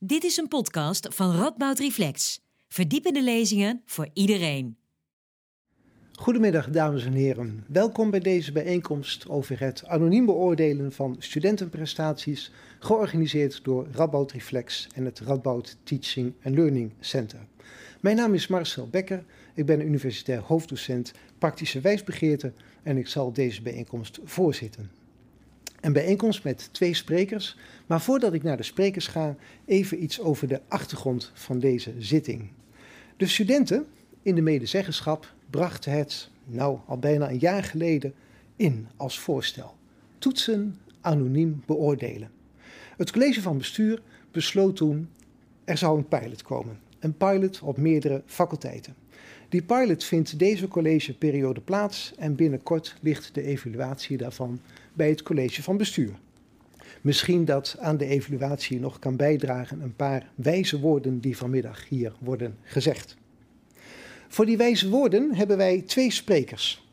Dit is een podcast van Radboud Reflex. Verdiepende lezingen voor iedereen. Goedemiddag, dames en heren. Welkom bij deze bijeenkomst over het anoniem beoordelen van studentenprestaties, georganiseerd door Radboud Reflex en het Radboud Teaching and Learning Center. Mijn naam is Marcel Becker, ik ben universitair hoofddocent praktische wijsbegeerte en ik zal deze bijeenkomst voorzitten. Een bijeenkomst met twee sprekers, maar voordat ik naar de sprekers ga, even iets over de achtergrond van deze zitting. De studenten in de medezeggenschap brachten het, nou al bijna een jaar geleden, in als voorstel. Toetsen anoniem beoordelen. Het college van bestuur besloot toen er zou een pilot komen. Een pilot op meerdere faculteiten. Die pilot vindt deze collegeperiode plaats en binnenkort ligt de evaluatie daarvan bij het college van bestuur. Misschien dat aan de evaluatie nog kan bijdragen een paar wijze woorden die vanmiddag hier worden gezegd. Voor die wijze woorden hebben wij twee sprekers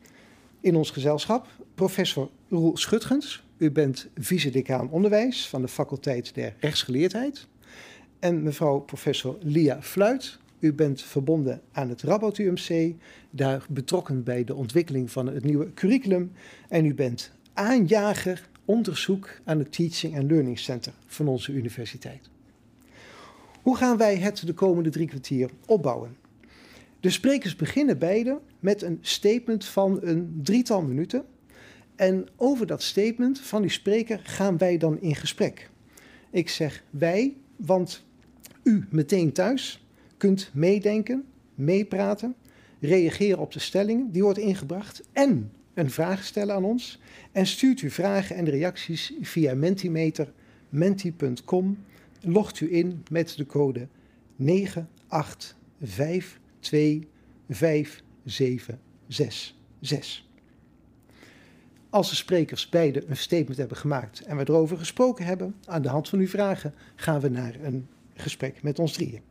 in ons gezelschap. Professor Roel Schutgens, u bent vice-decaan onderwijs van de faculteit der rechtsgeleerdheid. En mevrouw professor Lia Fluit, u bent verbonden aan het Rabot UMC, daar betrokken bij de ontwikkeling van het nieuwe curriculum. En u bent aanjager onderzoek aan het Teaching and Learning Center van onze universiteit. Hoe gaan wij het de komende drie kwartier opbouwen? De sprekers beginnen beide met een statement van een drietal minuten. En over dat statement van die spreker gaan wij dan in gesprek. Ik zeg wij, want u meteen thuis kunt meedenken, meepraten, reageren op de stellingen die worden ingebracht en een vraag stellen aan ons. En stuurt u vragen en reacties via Mentimeter, menti.com. Logt u in met de code 985257666. Als de sprekers beide een statement hebben gemaakt en we erover gesproken hebben, aan de hand van uw vragen, gaan we naar een gesprek met ons drieën.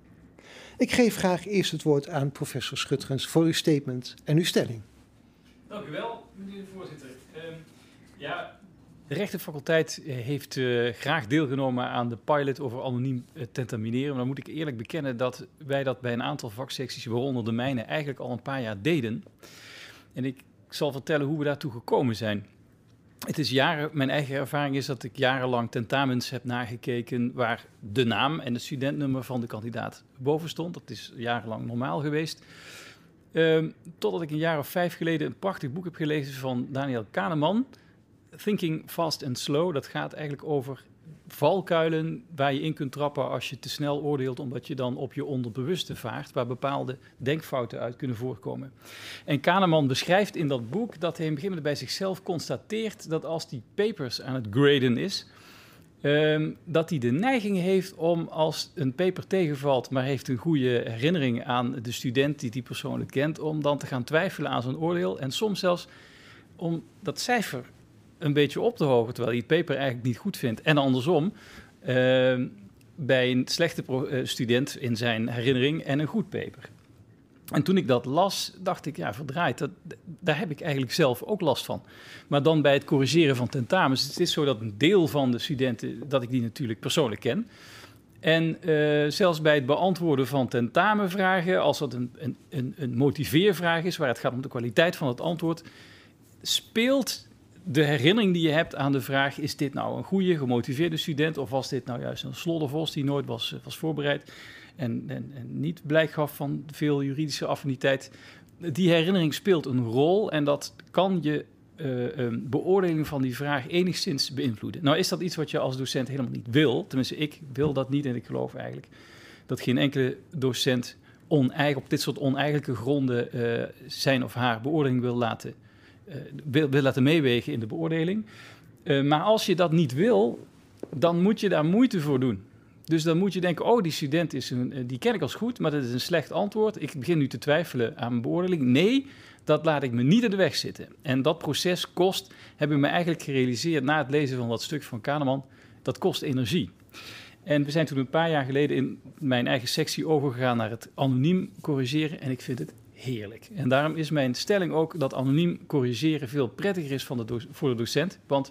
Ik geef graag eerst het woord aan professor Schutgens voor uw statement en uw stelling. Dank u wel, meneer de voorzitter. Uh, ja, de rechtenfaculteit eh, heeft uh, graag deelgenomen aan de pilot over anoniem uh, tentamineren. Maar dan moet ik eerlijk bekennen dat wij dat bij een aantal vaksecties, waaronder de mijne, eigenlijk al een paar jaar deden. En ik zal vertellen hoe we daartoe gekomen zijn. Het is jaren, mijn eigen ervaring is dat ik jarenlang tentamens heb nagekeken waar de naam en het studentnummer van de kandidaat boven stond. Dat is jarenlang normaal geweest. Um, totdat ik een jaar of vijf geleden een prachtig boek heb gelezen van Daniel Kahneman. Thinking Fast and Slow. Dat gaat eigenlijk over valkuilen waar je in kunt trappen als je te snel oordeelt, omdat je dan op je onderbewuste vaart, waar bepaalde denkfouten uit kunnen voorkomen. En Kahneman beschrijft in dat boek dat hij in het begin bij zichzelf constateert dat als die papers aan het graden is, Um, dat hij de neiging heeft om als een paper tegenvalt, maar heeft een goede herinnering aan de student die die persoonlijk kent, om dan te gaan twijfelen aan zijn oordeel en soms zelfs om dat cijfer een beetje op te hogen, terwijl hij het paper eigenlijk niet goed vindt. En andersom, uh, bij een slechte uh, student in zijn herinnering en een goed paper. En toen ik dat las, dacht ik, ja, verdraaid, dat, daar heb ik eigenlijk zelf ook last van. Maar dan bij het corrigeren van tentamens, het is zo dat een deel van de studenten, dat ik die natuurlijk persoonlijk ken. En uh, zelfs bij het beantwoorden van tentamenvragen, als dat een, een, een, een motiveervraag is, waar het gaat om de kwaliteit van het antwoord, speelt de herinnering die je hebt aan de vraag: is dit nou een goede, gemotiveerde student? Of was dit nou juist een sloddervos die nooit was, was voorbereid? En, en, en niet blijk gaf van veel juridische affiniteit. Die herinnering speelt een rol en dat kan je uh, beoordeling van die vraag enigszins beïnvloeden. Nou is dat iets wat je als docent helemaal niet wil. Tenminste, ik wil dat niet en ik geloof eigenlijk dat geen enkele docent oneigen, op dit soort oneigenlijke gronden uh, zijn of haar beoordeling wil laten, uh, wil, wil, laten meewegen in de beoordeling. maar als je dat niet wil, dan moet je daar moeite voor doen. Dus dan moet je denken, oh, die student is een, eh, die ken ik als goed, maar dat is een slecht antwoord. Ik begin nu te twijfelen aan mijn beoordeling. Nee, dat laat ik me niet in de weg zitten. En dat proces kost, heb ik me eigenlijk gerealiseerd na het lezen van dat stuk van Kahneman, dat kost energie. En we zijn toen een paar jaar geleden in mijn eigen sectie overgegaan naar het anoniem corrigeren en ik vind het heerlijk. En daarom is mijn stelling ook dat anoniem corrigeren veel prettiger is van de voor de docent, want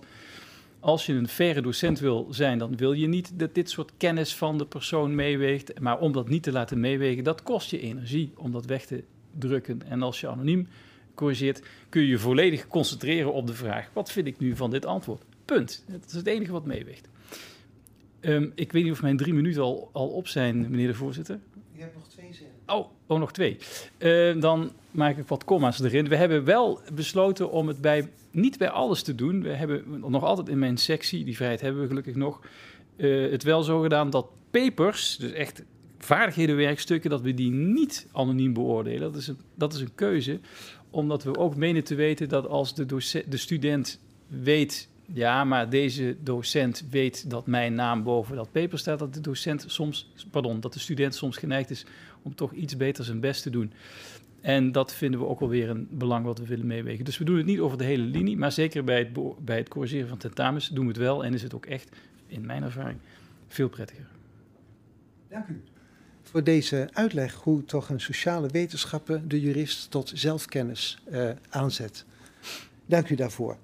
als je een faire docent wil zijn, dan wil je niet dat dit soort kennis van de persoon meeweegt. Maar om dat niet te laten meewegen, dat kost je energie om dat weg te drukken. En als je anoniem corrigeert, kun je je volledig concentreren op de vraag: wat vind ik nu van dit antwoord? Punt. Dat is het enige wat meeweegt. Um, ik weet niet of mijn drie minuten al, al op zijn, meneer de voorzitter. Je hebt nog twee zinnen. Oh, oh nog twee. Uh, dan maak ik wat comma's erin. We hebben wel besloten om het bij, niet bij alles te doen. We hebben nog altijd in mijn sectie, die vrijheid hebben we gelukkig nog, uh, het wel zo gedaan dat papers, dus echt vaardighedenwerkstukken, dat we die niet anoniem beoordelen. Dat is een, dat is een keuze, omdat we ook menen te weten dat als de, de student weet ja, maar deze docent weet dat mijn naam boven dat paper staat. Dat de docent soms, pardon, dat de student soms geneigd is om toch iets beter zijn best te doen. En dat vinden we ook wel weer een belang wat we willen meewegen. Dus we doen het niet over de hele linie, maar zeker bij het, bij het corrigeren van tentamens doen we het wel. En is het ook echt, in mijn ervaring, veel prettiger. Dank u voor deze uitleg hoe toch een sociale wetenschapper de jurist tot zelfkennis uh, aanzet. Dank u daarvoor.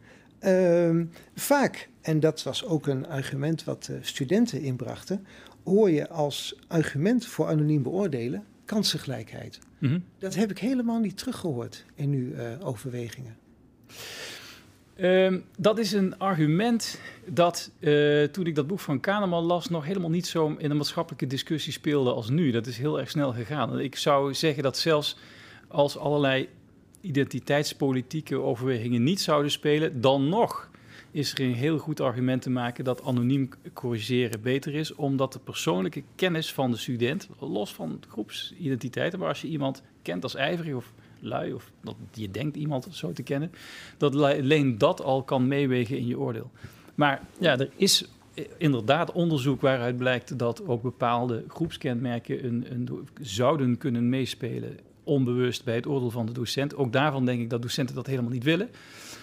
Uh, vaak, en dat was ook een argument wat uh, studenten inbrachten, hoor je als argument voor anoniem beoordelen kansengelijkheid. Mm -hmm. Dat heb ik helemaal niet teruggehoord in uw uh, overwegingen. Um, dat is een argument dat uh, toen ik dat boek van Kahneman las, nog helemaal niet zo in de maatschappelijke discussie speelde als nu. Dat is heel erg snel gegaan. Ik zou zeggen dat zelfs als allerlei identiteitspolitieke overwegingen niet zouden spelen, dan nog is er een heel goed argument te maken dat anoniem corrigeren beter is, omdat de persoonlijke kennis van de student, los van groepsidentiteiten, maar als je iemand kent als ijverig of lui, of dat je denkt iemand zo te kennen, dat alleen dat al kan meewegen in je oordeel. Maar ja, er is inderdaad onderzoek waaruit blijkt dat ook bepaalde groepskenmerken een, een, zouden kunnen meespelen onbewust bij het oordeel van de docent. Ook daarvan denk ik dat docenten dat helemaal niet willen.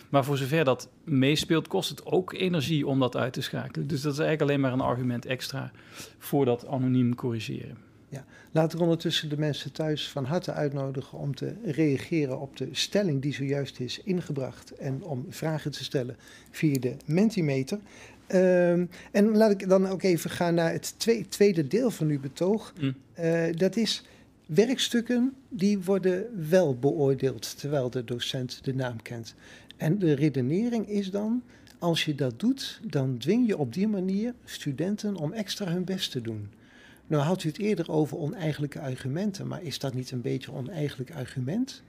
Maar voor zover dat meespeelt, kost het ook energie om dat uit te schakelen. Dus dat is eigenlijk alleen maar een argument extra voor dat anoniem corrigeren. Ja, laat ik ondertussen de mensen thuis van harte uitnodigen om te reageren op de stelling die zojuist is ingebracht en om vragen te stellen via de Mentimeter. Um, en laat ik dan ook even gaan naar het tweede deel van uw betoog. Mm. Uh, dat is werkstukken die worden wel beoordeeld terwijl de docent de naam kent. En de redenering is dan, als je dat doet, dan dwing je op die manier studenten om extra hun best te doen. Nou had u het eerder over oneigenlijke argumenten, maar is dat niet een beetje een oneigenlijk argument?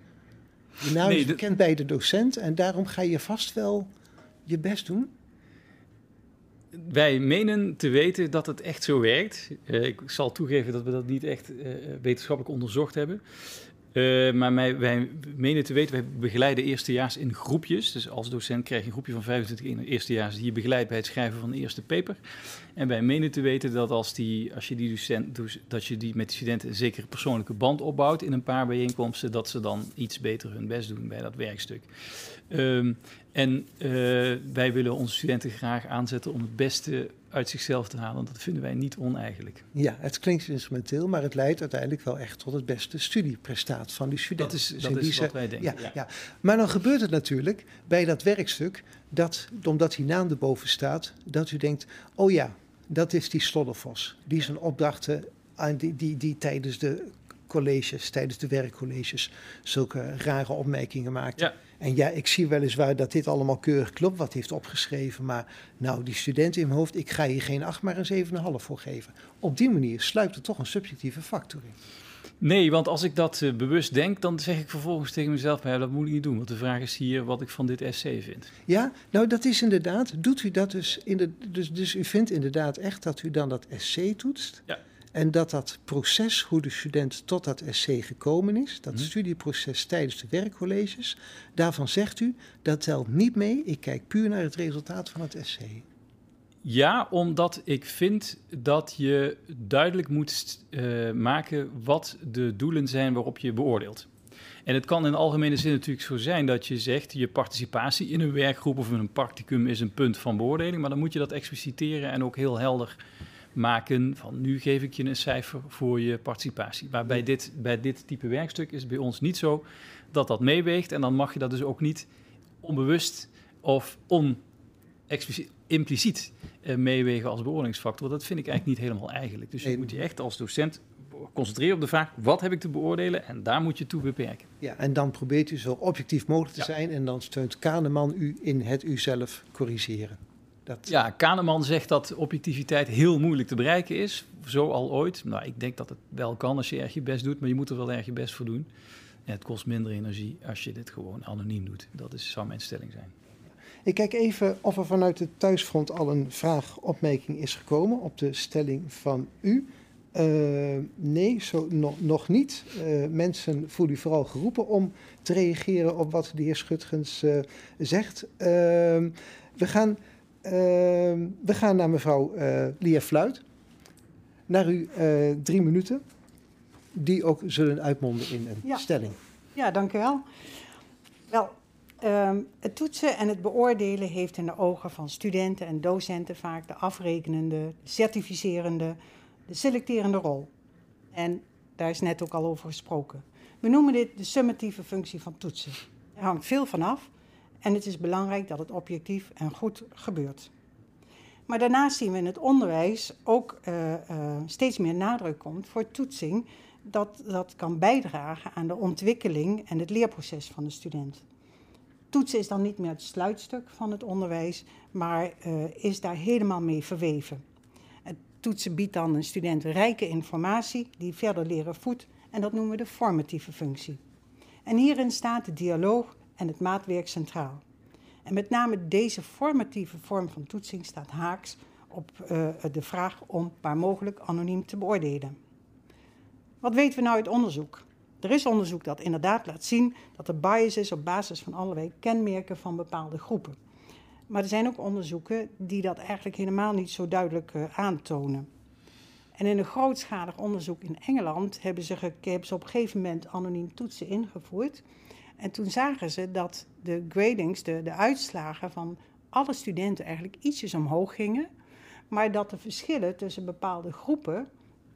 Je naam nee, is bekend bij de docent en daarom ga je vast wel je best doen? Wij menen te weten dat het echt zo werkt. Uh, ik zal toegeven dat we dat niet echt uh, wetenschappelijk onderzocht hebben. Uh, maar wij, menen te weten, wij begeleiden eerstejaars in groepjes. Dus als docent krijg je een groepje van 25 eerstejaars die je begeleidt bij het schrijven van de eerste paper. En wij menen te weten dat als, die, als je, die docent, dat je die met de studenten een zekere persoonlijke band opbouwt in een paar bijeenkomsten, dat ze dan iets beter hun best doen bij dat werkstuk. Um, en uh, wij willen onze studenten graag aanzetten om het beste uit zichzelf te halen. Dat vinden wij niet oneigenlijk. Ja, het klinkt instrumenteel, maar het leidt uiteindelijk wel echt tot het beste studieprestaat van die student. Dat is, dat is wat wij denken. Ja, ja. ja, Maar dan gebeurt het natuurlijk bij dat werkstuk, dat, omdat die naam erboven staat, dat u denkt, oh ja, dat is die Sloddervos. Die zijn opdrachten, die, die, die tijdens de colleges, tijdens de werkcolleges, zulke rare opmerkingen maakt. Ja. En ja, ik zie weliswaar dat dit allemaal keurig klopt, wat heeft opgeschreven. Maar nou, die student in mijn hoofd, ik ga hier geen 8, maar een 7,5 voor geven. Op die manier sluipt er toch een subjectieve factor in. Nee, want als ik dat uh, bewust denk, dan zeg ik vervolgens tegen mezelf: ja, dat moet ik niet doen. Want de vraag is hier wat ik van dit essay vind. Ja, nou dat is inderdaad. Doet u dat dus? In de, dus, dus u vindt inderdaad echt dat u dan dat essay toetst? Ja. En dat dat proces, hoe de student tot dat essay gekomen is, dat mhm. studieproces tijdens de werkcolleges, daarvan zegt u, dat telt niet mee. Ik kijk puur naar het resultaat van het essay. Ja, omdat ik vind dat je duidelijk moet uh, maken wat de doelen zijn waarop je beoordeelt. En het kan in algemene zin natuurlijk zo zijn dat je zegt je participatie in een werkgroep of in een practicum is een punt van beoordeling, maar dan moet je dat expliciteren en ook heel helder maken van nu geef ik je een cijfer voor je participatie. Maar bij dit, bij dit type werkstuk is het bij ons niet zo dat dat meeweegt. En dan mag je dat dus ook niet onbewust of expliciet, impliciet uh, meewegen als beoordelingsfactor. Dat vind ik eigenlijk niet helemaal eigenlijk. Dus je Nee. moet je echt als docent concentreren op de vraag: wat heb ik te beoordelen? En daar moet je toe beperken. Ja, en dan probeert u zo objectief mogelijk te Ja. zijn en dan steunt Kahneman u in het u zelf corrigeren. Dat, Ja, Kahneman zegt dat objectiviteit heel moeilijk te bereiken is. Zo al ooit. Nou, ik denk dat het wel kan als je erg je best doet, maar je moet er wel erg je best voor doen. En het kost minder energie als je dit gewoon anoniem doet. Dat is, zou mijn stelling zijn. Ik kijk even of er vanuit het thuisfront al een vraag, opmerking is gekomen op de stelling van u. Eh, nee, zo, nog nog niet. Eh, mensen voelen u vooral geroepen om te reageren op wat de heer Schutgens eh, zegt. We, gaan, we gaan naar mevrouw eh Lia Fluit. Naar u eh, drie minuten, die ook zullen uitmonden in een Ja. stelling. Ja, dank u wel. Wel, ehm, het toetsen en het beoordelen heeft in de ogen van studenten en docenten vaak de afrekenende, de certificerende, de selecterende rol. En daar is net ook al over gesproken. We noemen dit de summatieve functie van toetsen. Er hangt veel van af en het is belangrijk dat het objectief en goed gebeurt. Maar daarnaast zien we in het onderwijs ook eh, eh, steeds meer nadruk komt voor toetsing dat dat kan bijdragen aan de ontwikkeling en het leerproces van de student. Toetsen is dan niet meer het sluitstuk van het onderwijs, maar eh, is daar helemaal mee verweven. Het toetsen biedt dan een student rijke informatie die verder leren voedt en dat noemen we de formatieve functie. En hierin staat de dialoog en het maatwerk centraal. En met name deze formatieve vorm van toetsing staat haaks op eh, de vraag om waar mogelijk anoniem te beoordelen. Wat weten we nou uit onderzoek? Er is onderzoek dat inderdaad laat zien dat er bias is op basis van allerlei kenmerken van bepaalde groepen. Maar er zijn ook onderzoeken die dat eigenlijk helemaal niet zo duidelijk eh, aantonen. En in een grootschalig onderzoek in Engeland hebben ze, hebben ze op een gegeven moment anoniem toetsen ingevoerd. En toen zagen ze dat de gradings, de, de uitslagen van alle studenten eigenlijk ietsjes omhoog gingen. Maar dat de verschillen tussen bepaalde groepen,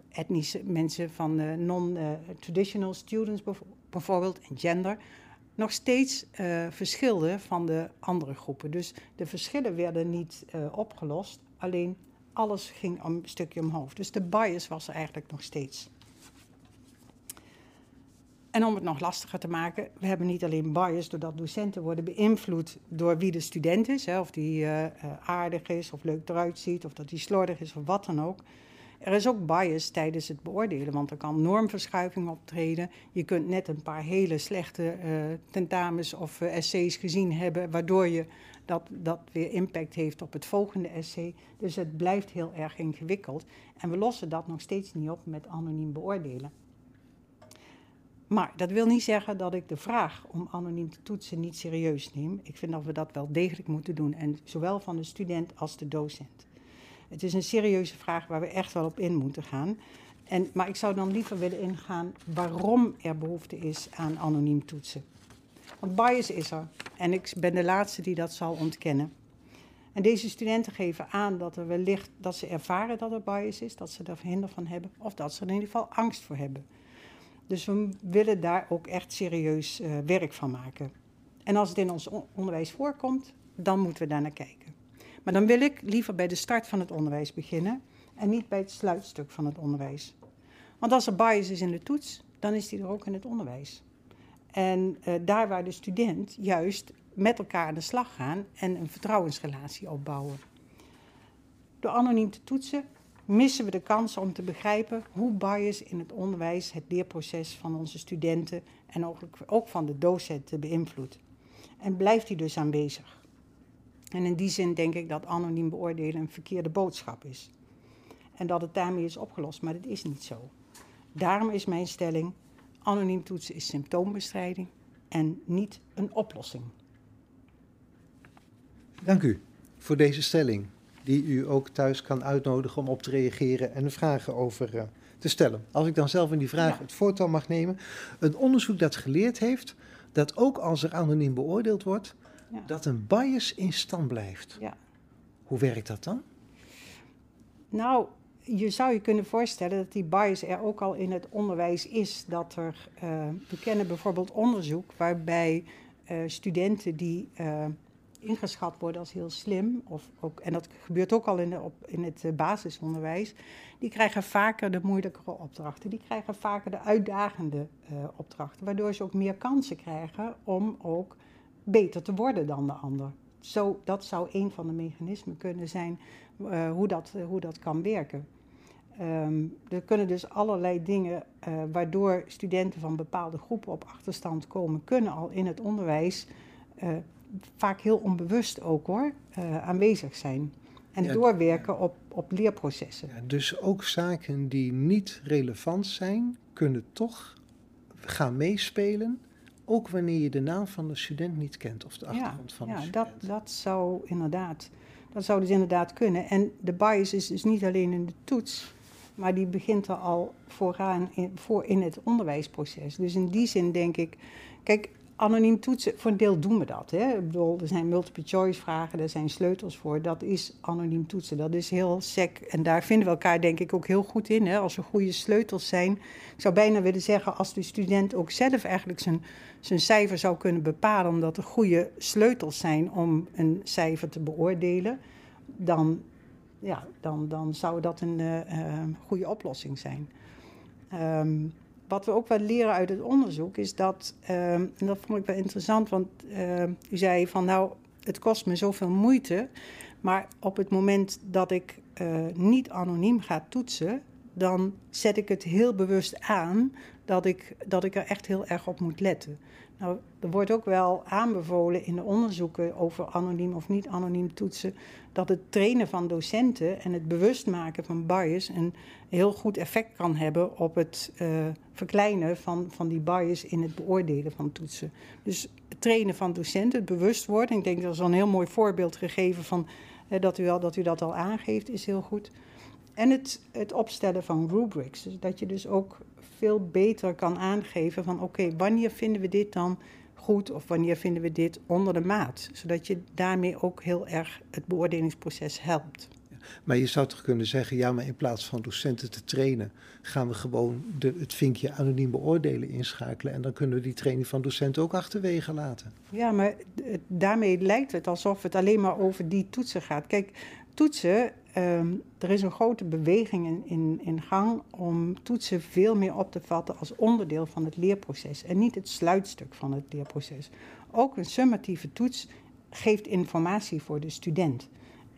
etnische mensen van eh, non-traditional students bijv- bijvoorbeeld en gender, nog steeds eh, verschilden van de andere groepen. Dus de verschillen werden niet eh, opgelost, alleen alles ging een stukje omhoog. Dus de bias was er eigenlijk nog steeds. En om het nog lastiger te maken, we hebben niet alleen bias doordat docenten worden beïnvloed door wie de student is, hè, of die eh, eh, aardig is of leuk eruit ziet, of dat hij slordig is of wat dan ook. Er is ook bias tijdens het beoordelen, want er kan normverschuiving optreden. Je kunt net een paar hele slechte eh, tentamens of essays gezien hebben, waardoor je dat, dat weer impact heeft op het volgende essay. Dus het blijft heel erg ingewikkeld. En we lossen dat nog steeds niet op met anoniem beoordelen. Maar dat wil niet zeggen dat ik de vraag om anoniem te toetsen niet serieus neem. Ik vind dat we dat wel degelijk moeten doen, en zowel van de student als de docent. Het is een serieuze vraag waar we echt wel op in moeten gaan. En, maar ik zou dan liever willen ingaan waarom er behoefte is aan anoniem toetsen. Want bias is er en ik ben de laatste die dat zal ontkennen. En deze studenten geven aan dat er wellicht dat ze ervaren dat er bias is, dat ze er hinder van hebben, of dat ze er in ieder geval angst voor hebben. Dus we willen daar ook echt serieus eh, werk van maken. En als het in ons on- onderwijs voorkomt, dan moeten we daar naar kijken. Maar dan wil ik liever bij de start van het onderwijs beginnen en niet bij het sluitstuk van het onderwijs. Want als er bias is in de toets, dan is die er ook in het onderwijs. En eh, daar waar de student juist met elkaar aan de slag gaan en een vertrouwensrelatie opbouwen. Door anoniem te toetsen missen we de kans om te begrijpen hoe bias in het onderwijs het leerproces van onze studenten en ook, van de docenten beïnvloedt. En blijft die dus aanwezig. En in die zin denk ik dat anoniem beoordelen een verkeerde boodschap is. En dat het daarmee is opgelost, maar dat is niet zo. Daarom is mijn stelling: anoniem toetsen is symptoombestrijding en niet een oplossing. Dank u voor deze stelling, die u ook thuis kan uitnodigen om op te reageren en vragen over eh, te stellen. Als ik dan zelf in die vraag Ja. het voortouw mag nemen. Een onderzoek dat geleerd heeft dat ook als er anoniem beoordeeld wordt, Ja. dat een bias in stand blijft. Ja. Hoe werkt dat dan? Nou, je zou je kunnen voorstellen dat die bias er ook al in het onderwijs is. Dat er, eh, we kennen bijvoorbeeld onderzoek waarbij eh, studenten die ingeschat worden als heel slim, of ook, en dat gebeurt ook al in, de, op, in het eh, basisonderwijs, die krijgen vaker de moeilijkere opdrachten. Die krijgen vaker de uitdagende uh, opdrachten, waardoor ze ook meer kansen krijgen om ook beter te worden dan de ander. Zo, dat zou een van de mechanismen kunnen zijn uh, hoe, dat, hoe dat kan werken. Um, er kunnen dus allerlei dingen waardoor studenten van bepaalde groepen op achterstand komen, kunnen al in het onderwijs uh, vaak heel onbewust ook hoor, uh, aanwezig zijn. En ja, doorwerken op, op leerprocessen. Ja, dus ook zaken die niet relevant zijn, kunnen toch gaan meespelen. Ook wanneer je de naam van de student niet kent of de achtergrond ja, van ja, de student. Dat, dat zou inderdaad. Dat zou dus inderdaad kunnen. En de bias is dus niet alleen in de toets, maar die begint er al vooraan in, voor in het onderwijsproces. Dus in die zin denk ik, kijk, anoniem toetsen, voor een deel doen we dat. Hè? Ik bedoel, er zijn multiple choice vragen, er zijn sleutels voor. Dat is anoniem toetsen. Dat is heel sec. En daar vinden we elkaar denk ik ook heel goed in. Hè? Als er goede sleutels zijn. Ik zou bijna willen zeggen, als de student ook zelf eigenlijk zijn, zijn cijfer zou kunnen bepalen, omdat er goede sleutels zijn om een cijfer te beoordelen, dan, ja, dan, dan zou dat een uh, uh, goede oplossing zijn. Um, wat we ook wel leren uit het onderzoek is dat, uh, en dat vond ik wel interessant, want uh, u zei van nou, het kost me zoveel moeite, maar op het moment dat ik uh, niet anoniem ga toetsen, dan zet ik het heel bewust aan dat ik, dat ik er echt heel erg op moet letten. Nou, er wordt ook wel aanbevolen in de onderzoeken over anoniem of niet anoniem toetsen, dat het trainen van docenten en het bewust maken van bias een heel goed effect kan hebben op het uh, verkleinen van, van die bias in het beoordelen van toetsen. Dus het trainen van docenten, het bewust worden, ik denk dat is al een heel mooi voorbeeld gegeven van uh, dat, u al, dat u dat al aangeeft, is heel goed. En het, het opstellen van rubrics, dus dat je dus ook veel beter kan aangeven van oké, okay, wanneer vinden we dit dan goed of wanneer vinden we dit onder de maat. Zodat je daarmee ook heel erg het beoordelingsproces helpt. Maar je zou toch kunnen zeggen, ja, maar in plaats van docenten te trainen, gaan we gewoon de, het vinkje anoniem beoordelen inschakelen. En dan kunnen we die training van docenten ook achterwege laten. Ja, maar daarmee lijkt het alsof het alleen maar over die toetsen gaat. Kijk, toetsen, um, er is een grote beweging in, in, in gang om toetsen veel meer op te vatten als onderdeel van het leerproces en niet het sluitstuk van het leerproces. Ook een summatieve toets geeft informatie voor de student.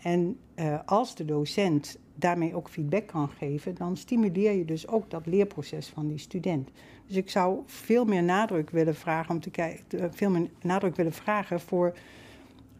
En uh, als de docent daarmee ook feedback kan geven, dan stimuleer je dus ook dat leerproces van die student. Dus ik zou veel meer nadruk willen vragen om te kijken, veel meer nadruk willen vragen voor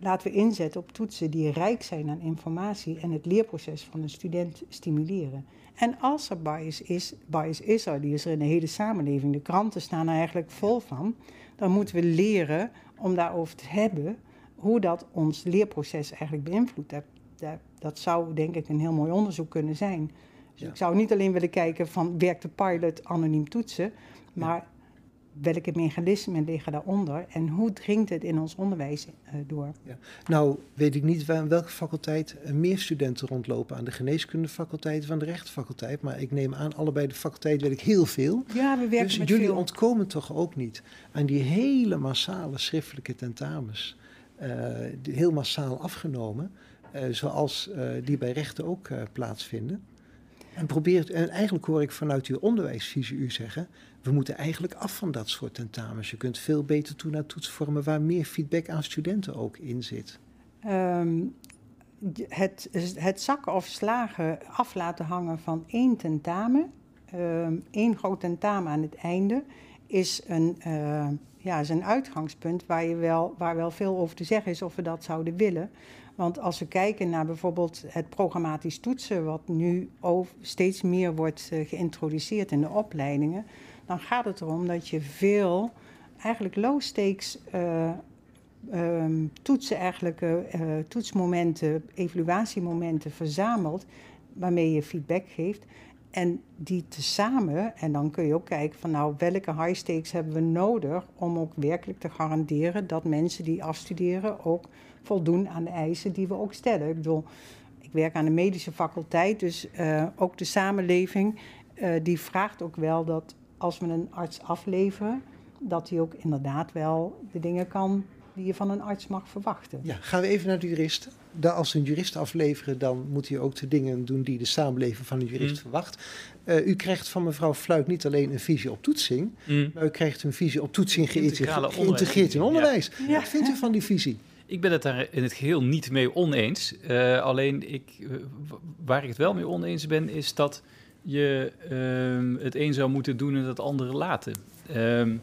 laten we inzetten op toetsen die rijk zijn aan informatie en het leerproces van een student stimuleren. En als er bias is, bias is er, die is er in de hele samenleving, de kranten staan er eigenlijk vol van, dan moeten we leren om daarover te hebben hoe dat ons leerproces eigenlijk beïnvloedt. Dat, dat, dat zou denk ik een heel mooi onderzoek kunnen zijn. Dus ja. ik zou niet alleen willen kijken van werkt de pilot anoniem toetsen, maar ja welke mechanismen liggen daaronder en hoe dringt het in ons onderwijs uh, door? Ja. Nou, weet ik niet waar, welke faculteit meer studenten rondlopen aan de geneeskundefaculteit of aan de rechtenfaculteit, maar ik neem aan, allebei de faculteiten weet ik heel veel. Ja, we werken dus met jullie veel. ontkomen toch ook niet aan die hele massale schriftelijke tentamens, uh, heel massaal afgenomen, uh, zoals die bij rechten ook plaatsvinden. En, probeert, en eigenlijk hoor ik vanuit uw onderwijsvisie u zeggen, we moeten eigenlijk af van dat soort tentamens. Je kunt veel beter toe naar toetsvormen waar meer feedback aan studenten ook in zit. Um, het, het zakken of slagen af laten hangen van één tentamen, um, één groot tentamen aan het einde, is een, uh, ja, is een uitgangspunt waar, je wel, waar wel veel over te zeggen is of we dat zouden willen. Want als we kijken naar bijvoorbeeld het programmatisch toetsen, wat nu steeds meer wordt uh, geïntroduceerd in de opleidingen, dan gaat het erom dat je veel eigenlijk low stakes uh, um, toetsen, eigenlijk, uh, toetsmomenten, evaluatiemomenten verzamelt, waarmee je feedback geeft. En die tezamen, en dan kun je ook kijken van nou, welke high stakes hebben we nodig om ook werkelijk te garanderen dat mensen die afstuderen ook voldoen aan de eisen die we ook stellen. Ik bedoel, ik werk aan de medische faculteit, dus ook de samenleving, die vraagt ook wel dat als we een arts afleveren, dat hij ook inderdaad wel de dingen kan die je van een arts mag verwachten. Ja, gaan we even naar de juristen. Daar als een jurist afleveren, dan moet hij ook de dingen doen die de samenleving van een jurist Mm. verwacht. Eh, u krijgt van mevrouw Fluit niet alleen een visie op toetsing, Mm. maar u krijgt een visie op toetsing geïntegre- Integrale geïntegreerd in onderwijs. onderwijs. Ja. Wat vindt u van die visie? Ik ben het daar in het geheel niet mee oneens. Eh, alleen ik, eh, waar ik het wel mee oneens ben, is dat je ehm, het een zou moeten doen en het andere laten. Ehm,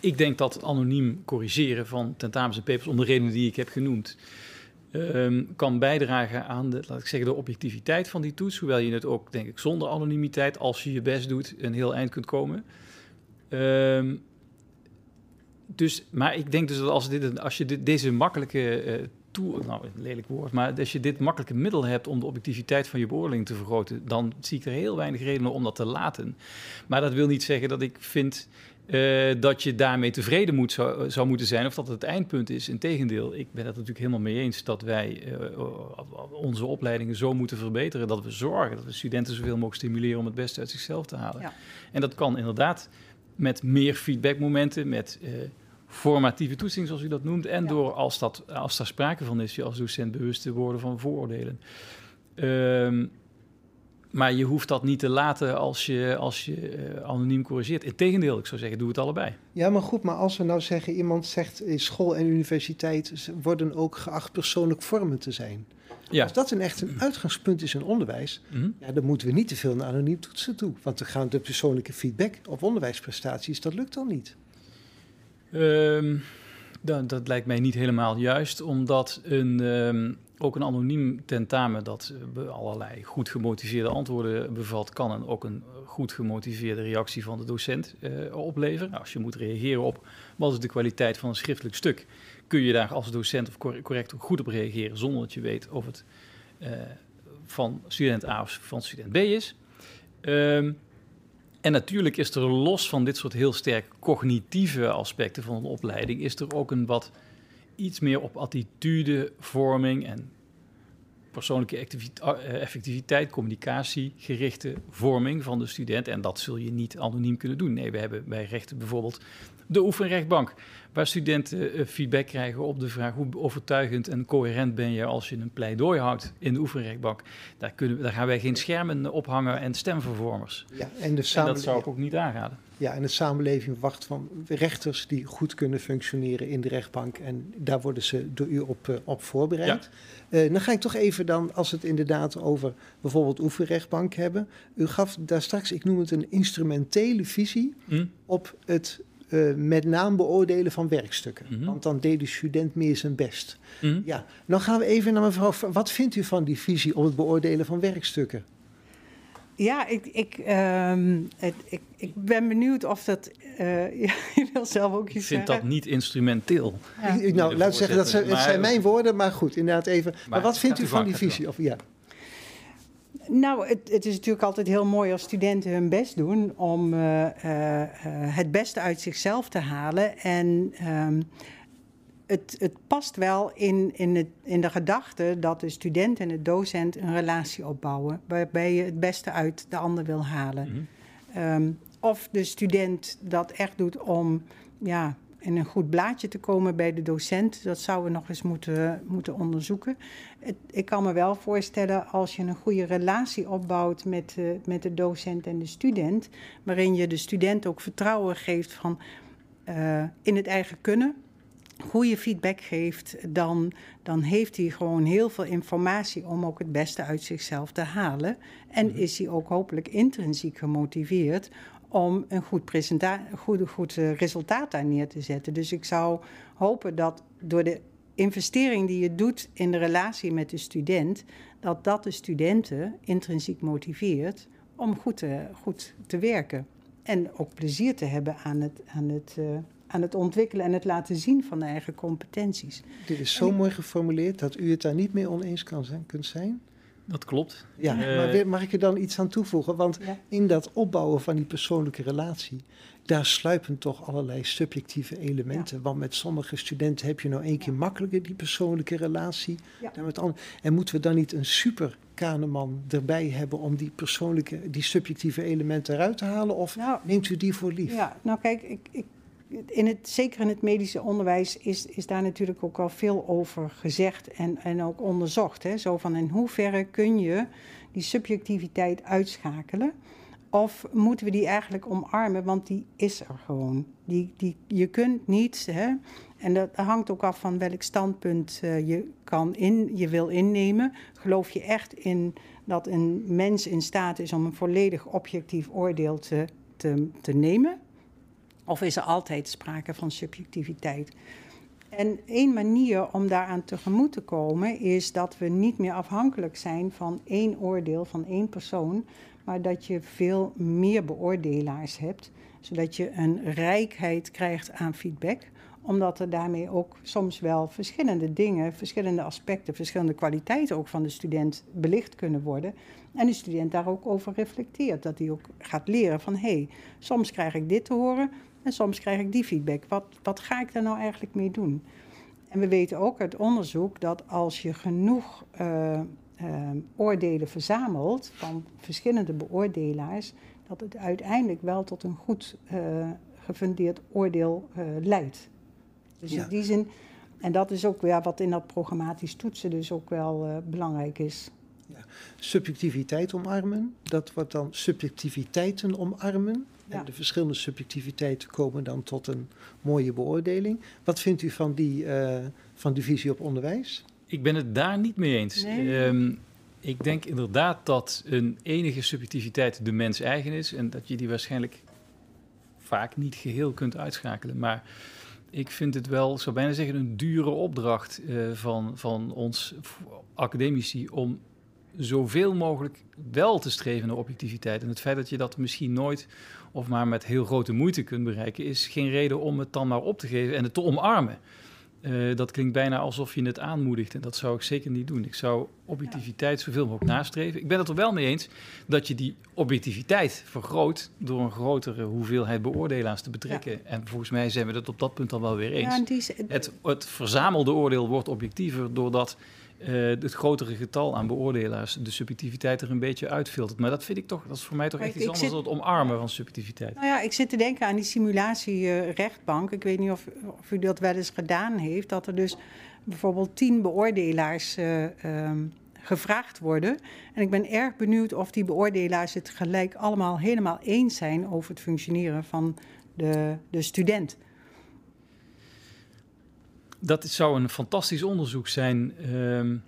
ik denk dat anoniem corrigeren van tentamens en papers, om de redenen die ik heb genoemd, ehm, kan bijdragen aan de, laat ik zeggen, de objectiviteit van die toets. Hoewel je het ook, denk ik, zonder anonimiteit, als je je best doet, een heel eind kunt komen. Dus, maar ik denk dus dat als, dit, als je deze makkelijke eh tool, nou een lelijk woord, maar als je dit makkelijke middel hebt om de objectiviteit van je beoordeling te vergroten, dan zie ik er heel weinig redenen om dat te laten. Maar dat wil niet zeggen dat ik vind eh, dat je daarmee tevreden moet, zou, zou moeten zijn of dat het het eindpunt is. Integendeel, ik ben het natuurlijk helemaal mee eens dat wij eh, onze opleidingen zo moeten verbeteren dat we zorgen dat we studenten zoveel mogelijk stimuleren om het beste uit zichzelf te halen. Ja. En dat kan inderdaad met meer feedbackmomenten, met eh, formatieve toetsing, zoals u dat noemt. En Ja. door, als, dat, als daar sprake van is, je als docent bewust te worden van vooroordelen. Ehm, maar je hoeft dat niet te laten als je, als je eh, anoniem corrigeert. Integendeel, ik zou zeggen, doe het allebei. Ja, maar goed, maar als we nou zeggen, iemand zegt eh, school en universiteit worden ook geacht persoonlijk vormen te zijn. Ja. Als dat een echt een uitgangspunt is in onderwijs, Mhm. ja, dan moeten we niet te veel naar anoniem toetsen toe. Want dan gaan de persoonlijke feedback op onderwijsprestaties, dat lukt dan niet. Ehm, dat, dat lijkt mij niet helemaal juist, omdat een, ehm, ook een anoniem tentamen dat eh, allerlei goed gemotiveerde antwoorden bevat, kan en ook een goed gemotiveerde reactie van de docent eh, opleveren. Nou, Als je moet reageren op wat is de kwaliteit van een schriftelijk stuk, kun je daar als docent of cor- correct ook goed op reageren zonder dat je weet of het eh, van student A of van student B is. Ehm, en natuurlijk is er los van dit soort heel sterk cognitieve aspecten van een opleiding, is er ook een wat iets meer op attitudevorming en persoonlijke eh, effectiviteit, communicatie gerichte vorming van de student. En dat zul je niet anoniem kunnen doen. Nee, we hebben bij rechten bijvoorbeeld de oefenrechtbank, waar studenten eh, feedback krijgen op de vraag hoe overtuigend en coherent ben je als je een pleidooi houdt in de oefenrechtbank. Daar, kunnen, daar gaan wij geen schermen ophangen en stemvervormers. Ja, en, de En dat zou ik ook niet aanraden. ja, en de samenleving wacht van rechters die goed kunnen functioneren in de rechtbank. En daar worden ze door u op, eh, op voorbereid. Eh, dan ga ik toch even dan, als we het inderdaad over bijvoorbeeld oefenrechtbank hebben. U gaf daar straks, ik noem het een instrumentele visie Hm? op het eh, met naam beoordelen van werkstukken. Mhm. Want dan deed de student meer zijn best. Hm? Ja, dan gaan we even naar mevrouw. Wat vindt u van die visie op het beoordelen van werkstukken? Ja, ik, ik, ehm, het, ik, ik ben benieuwd of dat. eh, ja, je wil zelf ook Ik iets vind zeggen. dat niet instrumenteel. Ja. Ik- nou, laat ik zeggen, dat zijn, het zijn mijn woorden, maar goed, inderdaad even. Maar, Maar wat vindt u van die visie? Of, ja. Nou, het, het is natuurlijk altijd heel mooi als studenten hun best doen om eh, eh, eh, het beste uit zichzelf te halen. En ehm, het, het past wel in, in, het, in de gedachte dat de student en de docent een relatie opbouwen. Waarbij je het beste uit de ander wil halen. Mhm. Ehm, of de student dat echt doet om ja, in een goed blaadje te komen bij de docent. Dat zouden we nog eens moeten, moeten onderzoeken. Ik kan me wel voorstellen als je een goede relatie opbouwt met, eh, met de docent en de student. Waarin je de student ook vertrouwen geeft van, eh, in het eigen kunnen. Goede feedback geeft, dan, dan heeft hij gewoon heel veel informatie om ook het beste uit zichzelf te halen. En is hij ook hopelijk intrinsiek gemotiveerd om een goed, presenta- goed, goed eh, resultaat daar neer te zetten. Dus ik zou hopen dat door de investering die je doet in de relatie met de student, dat dat de studenten intrinsiek motiveert om goed te, goed te werken. En ook plezier te hebben aan het, aan het, eh, aan het ontwikkelen en het laten zien van de eigen competenties. Dit is zo mooi geformuleerd dat u het daar niet mee oneens kan zijn, kunt zijn. Dat klopt. Ja, Eh, maar mag ik er dan iets aan toevoegen? Want Ja. in dat opbouwen van die persoonlijke relatie, daar sluipen toch allerlei subjectieve elementen. Want met sommige studenten heb je nou één keer makkelijker die persoonlijke relatie. Ja. dan met anderen. En moeten we dan niet een super kaneman erbij hebben om die persoonlijke, die subjectieve elementen eruit te halen? Of Nou, neemt u die voor lief? Ja, nou kijk, ik, ik, in het, zeker in het medische onderwijs is, is daar natuurlijk ook al veel over gezegd en, en ook onderzocht. Hè? Zo van in hoeverre kun je die subjectiviteit uitschakelen? Of moeten we die eigenlijk omarmen, want die is er gewoon. Die, die, je kunt niet, hè, en dat hangt ook af van welk standpunt uh, je, kan in, je wil innemen. Geloof je echt in dat een mens in staat is om een volledig objectief oordeel te, te, te nemen? Of is er altijd sprake van subjectiviteit? En één manier om daaraan tegemoet te komen is dat we niet meer afhankelijk zijn van één oordeel van één persoon, maar dat je veel meer beoordelaars hebt, zodat je een rijkheid krijgt aan feedback omdat er daarmee ook soms wel verschillende dingen, verschillende aspecten, verschillende kwaliteiten ook van de student belicht kunnen worden. En de student daar ook over reflecteert. Dat hij ook gaat leren van hé, hey, soms krijg ik dit te horen en soms krijg ik die feedback. Wat, wat ga ik daar nou eigenlijk mee doen? En we weten ook uit onderzoek dat als je genoeg uh, uh, oordelen verzamelt van verschillende beoordelaars, dat het uiteindelijk wel tot een goed uh, gefundeerd oordeel leidt. Dus in die zin, en dat is ook ja, wat in dat programmatisch toetsen dus ook wel belangrijk is. Ja. Subjectiviteit omarmen, dat wordt dan subjectiviteiten omarmen. En de verschillende subjectiviteiten komen dan tot een mooie beoordeling. Wat vindt u van die, uh, van die visie op onderwijs? Ik ben het daar niet mee eens. Um, ik denk inderdaad dat een enige subjectiviteit de mens eigen is en dat je die waarschijnlijk vaak niet geheel kunt uitschakelen. Maar ik vind het wel, zou bijna zeggen, een dure opdracht uh, van, van ons academici om zoveel mogelijk wel te streven naar objectiviteit. En het feit dat je dat misschien nooit of maar met heel grote moeite kunt bereiken, is geen reden om het dan maar op te geven en het te omarmen. Uh, dat klinkt bijna alsof je het aanmoedigt en dat zou ik zeker niet doen. Ik zou objectiviteit zoveel mogelijk nastreven. Ik ben het er wel mee eens dat je die objectiviteit vergroot door een grotere hoeveelheid beoordelaars te betrekken. Ja. En volgens mij zijn we het op dat punt al wel weer eens. Ja, die... het, het verzamelde oordeel wordt objectiever doordat uh, het grotere getal aan beoordelaars de subjectiviteit er een beetje uitfiltert. Maar dat vind ik toch, dat is voor mij toch echt iets anders zit, dan het omarmen van subjectiviteit. Nou ja, ik zit te denken aan die simulatierechtbank. Ik weet niet of, of, u dat wel eens gedaan heeft, dat er dus bijvoorbeeld tien beoordelaars uh, um, gevraagd worden. En ik ben erg benieuwd of die beoordelaars het gelijk allemaal helemaal eens zijn over het functioneren van de, de student dat zou een fantastisch onderzoek zijn. Um,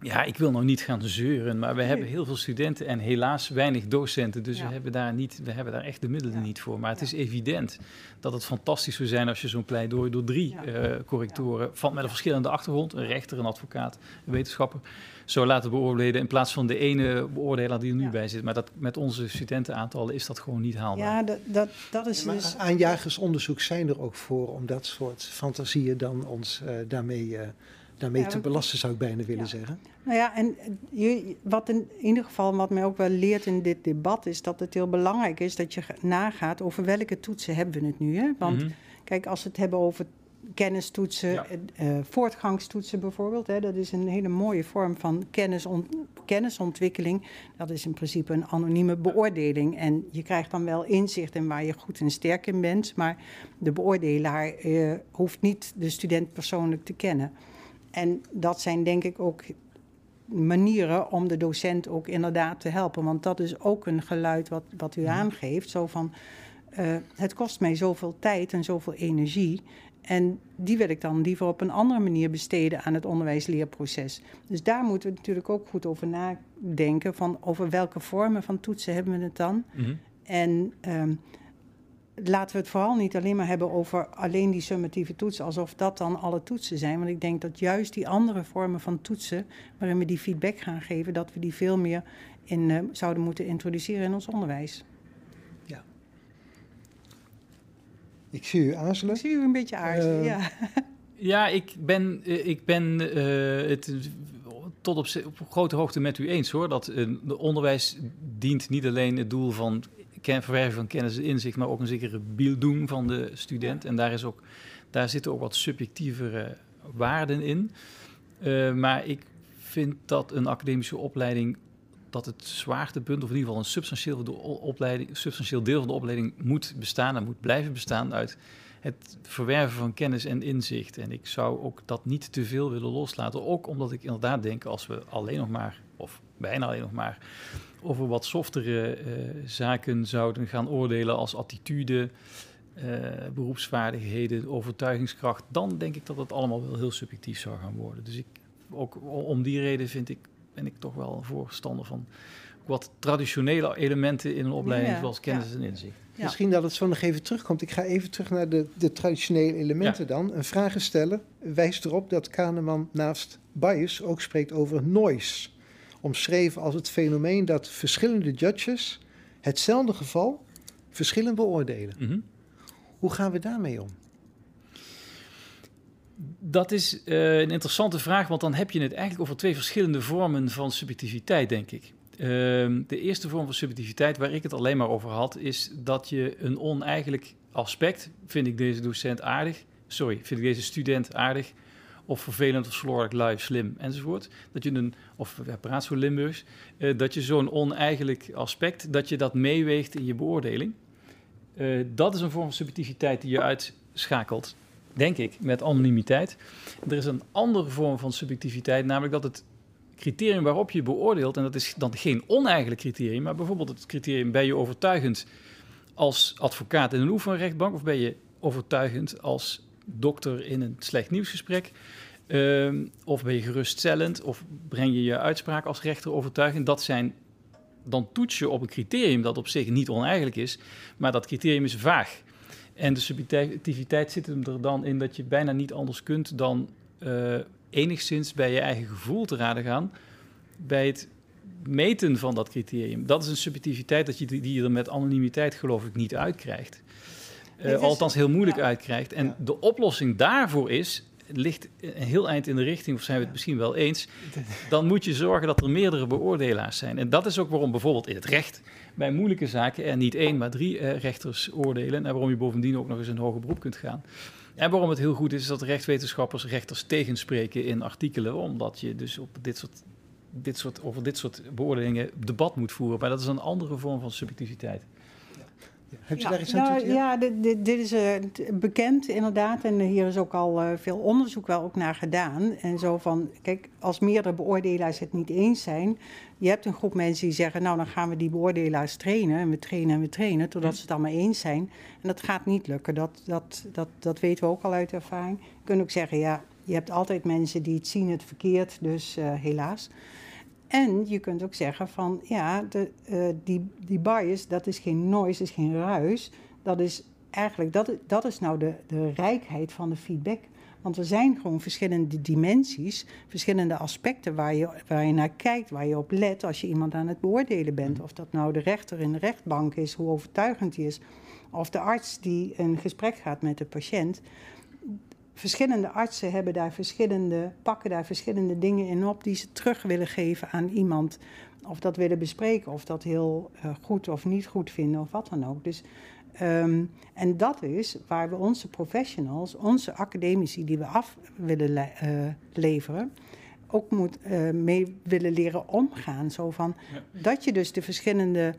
ja, ik wil nou niet gaan zeuren, maar we hebben heel veel studenten en helaas weinig docenten. Dus we, hebben daar niet, we hebben daar echt de middelen niet voor. Maar het is evident dat het fantastisch zou zijn als je zo'n pleidooi door drie uh, correctoren, van, met een verschillende achtergrond, een rechter, een advocaat, een wetenschapper, zou laten beoordelen in plaats van de ene beoordelaar die er nu bij zit. Maar dat, met onze studentenaantallen is dat gewoon niet haalbaar. Ja, dat, dat, dat is ja, dus... Aanjagersonderzoek zijn er ook voor om dat soort fantasieën dan ons uh, daarmee... Uh, daarmee ja, te belasten, zou ik bijna willen ja. zeggen. Nou ja, en je, wat in ieder geval wat mij ook wel leert in dit debat is dat het heel belangrijk is dat je nagaat over welke toetsen hebben we het nu. Hè? Want mm -hmm. kijk, als we het hebben over kennistoetsen, ja. uh, voortgangstoetsen bijvoorbeeld. Hè, dat is een hele mooie vorm van kennisont kennisontwikkeling. Dat is in principe een anonieme beoordeling. En je krijgt dan wel inzicht in waar je goed en sterk in bent. Maar de beoordelaar uh, hoeft niet de student persoonlijk te kennen. En dat zijn denk ik ook manieren om de docent ook inderdaad te helpen. Want dat is ook een geluid wat, wat u aangeeft. Zo van, uh, het kost mij zoveel tijd en zoveel energie. En die wil ik dan liever op een andere manier besteden aan het onderwijsleerproces. Dus daar moeten we natuurlijk ook goed over nadenken. Van over welke vormen van toetsen hebben we het dan? Mm -hmm. En um, laten we het vooral niet alleen maar hebben over alleen die summatieve toetsen, alsof dat dan alle toetsen zijn. Want ik denk dat juist die andere vormen van toetsen, waarin we die feedback gaan geven, dat we die veel meer in, uh, zouden moeten introduceren in ons onderwijs. Ja. Ik zie u aarzelen. Ik zie u een beetje aarzelen, uh, ja. Ja, ik ben, ik ben uh, het tot op, op, grote hoogte met u eens hoor. Dat de onderwijs dient niet alleen het doel van verwerven van kennis en inzicht, maar ook een zekere doen van de student. En daar, is ook, daar zitten ook wat subjectievere waarden in. Uh, maar ik vind dat een academische opleiding, dat het zwaartepunt, of in ieder geval een substantieel, de opleiding, substantieel deel van de opleiding moet bestaan en moet blijven bestaan uit het verwerven van kennis en inzicht. En ik zou ook dat niet te veel willen loslaten. Ook omdat ik inderdaad denk, als we alleen nog maar, of bijna alleen nog maar, over wat softere uh, zaken zouden gaan oordelen als attitude, uh, beroepsvaardigheden, overtuigingskracht, dan denk ik dat het allemaal wel heel subjectief zou gaan worden. Dus ik, ook om die reden vind ik, ben ik toch wel voorstander van wat traditionele elementen in een opleiding, zoals kennis en inzicht. Misschien dat het zo nog even terugkomt. Ik ga even terug naar de, de traditionele elementen dan. Een vraag stellen wijst erop dat Kahneman naast bias ook spreekt over noise. Omschreven als het fenomeen dat verschillende judges hetzelfde geval verschillend beoordelen. Mhm. Hoe gaan we daarmee om? Dat is uh, een interessante vraag, want dan heb je het eigenlijk over twee verschillende vormen van subjectiviteit, denk ik. Ehm, de eerste vorm van subjectiviteit waar ik het alleen maar over had, is dat je een oneigenlijk aspect, vind ik deze docent aardig, sorry, vind ik deze student aardig, of vervelend of slordig, lui, slim enzovoort. Dat je een, of ja, praat zo Limburgs, uh, dat je zo'n oneigenlijk aspect, dat je dat meeweegt in je beoordeling. Uh, dat is een vorm van subjectiviteit die je uitschakelt, denk ik, met anonimiteit. Er is een andere vorm van subjectiviteit, namelijk dat het criterium waarop je beoordeelt, en dat is dan geen oneigenlijk criterium, maar bijvoorbeeld het criterium: ben je overtuigend als advocaat in een oefenrechtbank of ben je overtuigend als dokter in een slecht nieuwsgesprek? Uh, of ben je geruststellend of breng je je uitspraak als rechter overtuigend? Dat zijn dan toets je op een criterium dat op zich niet oneigenlijk is, maar dat criterium is vaag. En de subjectiviteit zit er dan in dat je bijna niet anders kunt dan uh, enigszins bij je eigen gevoel te raden gaan bij het meten van dat criterium. Dat is een subjectiviteit dat je, die je er met anonimiteit geloof ik niet uitkrijgt. Uh, althans heel moeilijk uitkrijgt. En de oplossing daarvoor is, ligt een heel eind in de richting, of zijn we het misschien wel eens, dan moet je zorgen dat er meerdere beoordelaars zijn. En dat is ook waarom bijvoorbeeld in het recht bij moeilijke zaken er niet één, maar drie uh, rechters oordelen. En waarom je bovendien ook nog eens een hoger beroep kunt gaan. En waarom het heel goed is, is dat rechtswetenschappers rechters tegenspreken in artikelen, omdat je dus op dit soort, dit soort, over dit soort beoordelingen debat moet voeren. Maar dat is een andere vorm van subjectiviteit. Heb je ja, daar iets aan nou, Ja, dit, dit, dit is uh, bekend inderdaad. En hier is ook al uh, veel onderzoek wel ook naar gedaan. En zo van, kijk, als meerdere beoordelaars het niet eens zijn... je hebt een groep mensen die zeggen... nou, dan gaan we die beoordelaars trainen. En we trainen en we trainen, totdat ze het allemaal eens zijn. En dat gaat niet lukken. Dat, dat, dat, dat weten we ook al uit ervaring. Je kunt ook zeggen, ja, je hebt altijd mensen die het zien het verkeerd. Dus uh, helaas. En je kunt ook zeggen van ja, de, uh, die, die bias, dat is geen noise, is geen ruis. Dat is eigenlijk, dat, dat is nou de, de rijkheid van de feedback. Want er zijn gewoon verschillende dimensies, verschillende aspecten waar je, waar je naar kijkt, waar je op let als je iemand aan het beoordelen bent. Mm-hmm. Of dat nou de rechter in de rechtbank is, hoe overtuigend die is, of de arts die een gesprek gaat met de patiënt verschillende artsen hebben daar verschillende, pakken daar verschillende dingen in op die ze terug willen geven aan iemand. Of dat willen bespreken, of dat heel uh, goed of niet goed vinden, of wat dan ook. Dus, um, en dat is waar we onze professionals, onze academici die we af willen le uh, leveren, ook moet, uh, mee willen leren omgaan. Zo van, ja. Dat je dus de verschillende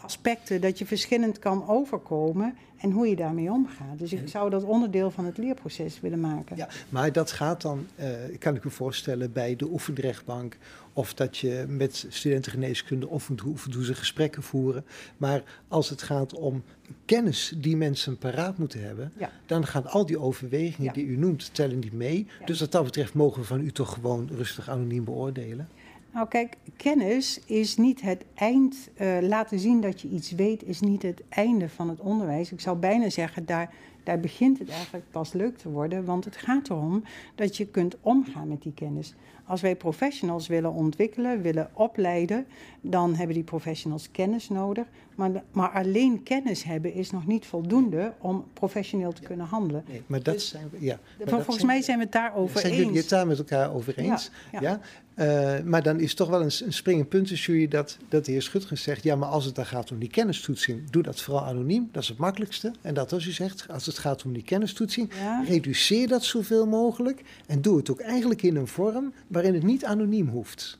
aspecten, dat je verschillend kan overkomen en hoe je daarmee omgaat. Dus ik zou dat onderdeel van het leerproces willen maken. Ja, maar dat gaat dan, uh, kan ik me voorstellen, bij de oefenrechtbank. Of dat je met studenten geneeskunde oefent hoe ze gesprekken voeren. Maar als het gaat om kennis die mensen paraat moeten hebben, ja. dan gaan al die overwegingen ja. die u noemt, tellen niet mee. Ja. Dus wat dat betreft mogen we van u toch gewoon rustig anoniem beoordelen. Nou kijk, kennis is niet het eind. Uh, laten zien dat je iets weet is niet het einde van het onderwijs. Ik zou bijna zeggen, daar, daar begint het eigenlijk pas leuk te worden. Want het gaat erom dat je kunt omgaan met die kennis. Als wij professionals willen ontwikkelen, willen opleiden, dan hebben die professionals kennis nodig. Maar, maar alleen kennis hebben is nog niet voldoende om professioneel te kunnen handelen. Nee, maar dat dus, zijn we, ja. Maar volgens zijn, mij zijn we het daarover zijn eens. Zijn jullie het daar met elkaar over eens? Ja, ja. Uh, maar dan is toch wel een, een springend punt tussen jullie dat, dat de heer Schutgen zegt... ja, maar als het dan gaat om die kennistoetsing, doe dat vooral anoniem. Dat is het makkelijkste. En dat als u zegt, als het gaat om die kennistoetsing... Ja. reduceer dat zoveel mogelijk en doe het ook eigenlijk in een vorm... waarin het niet anoniem hoeft.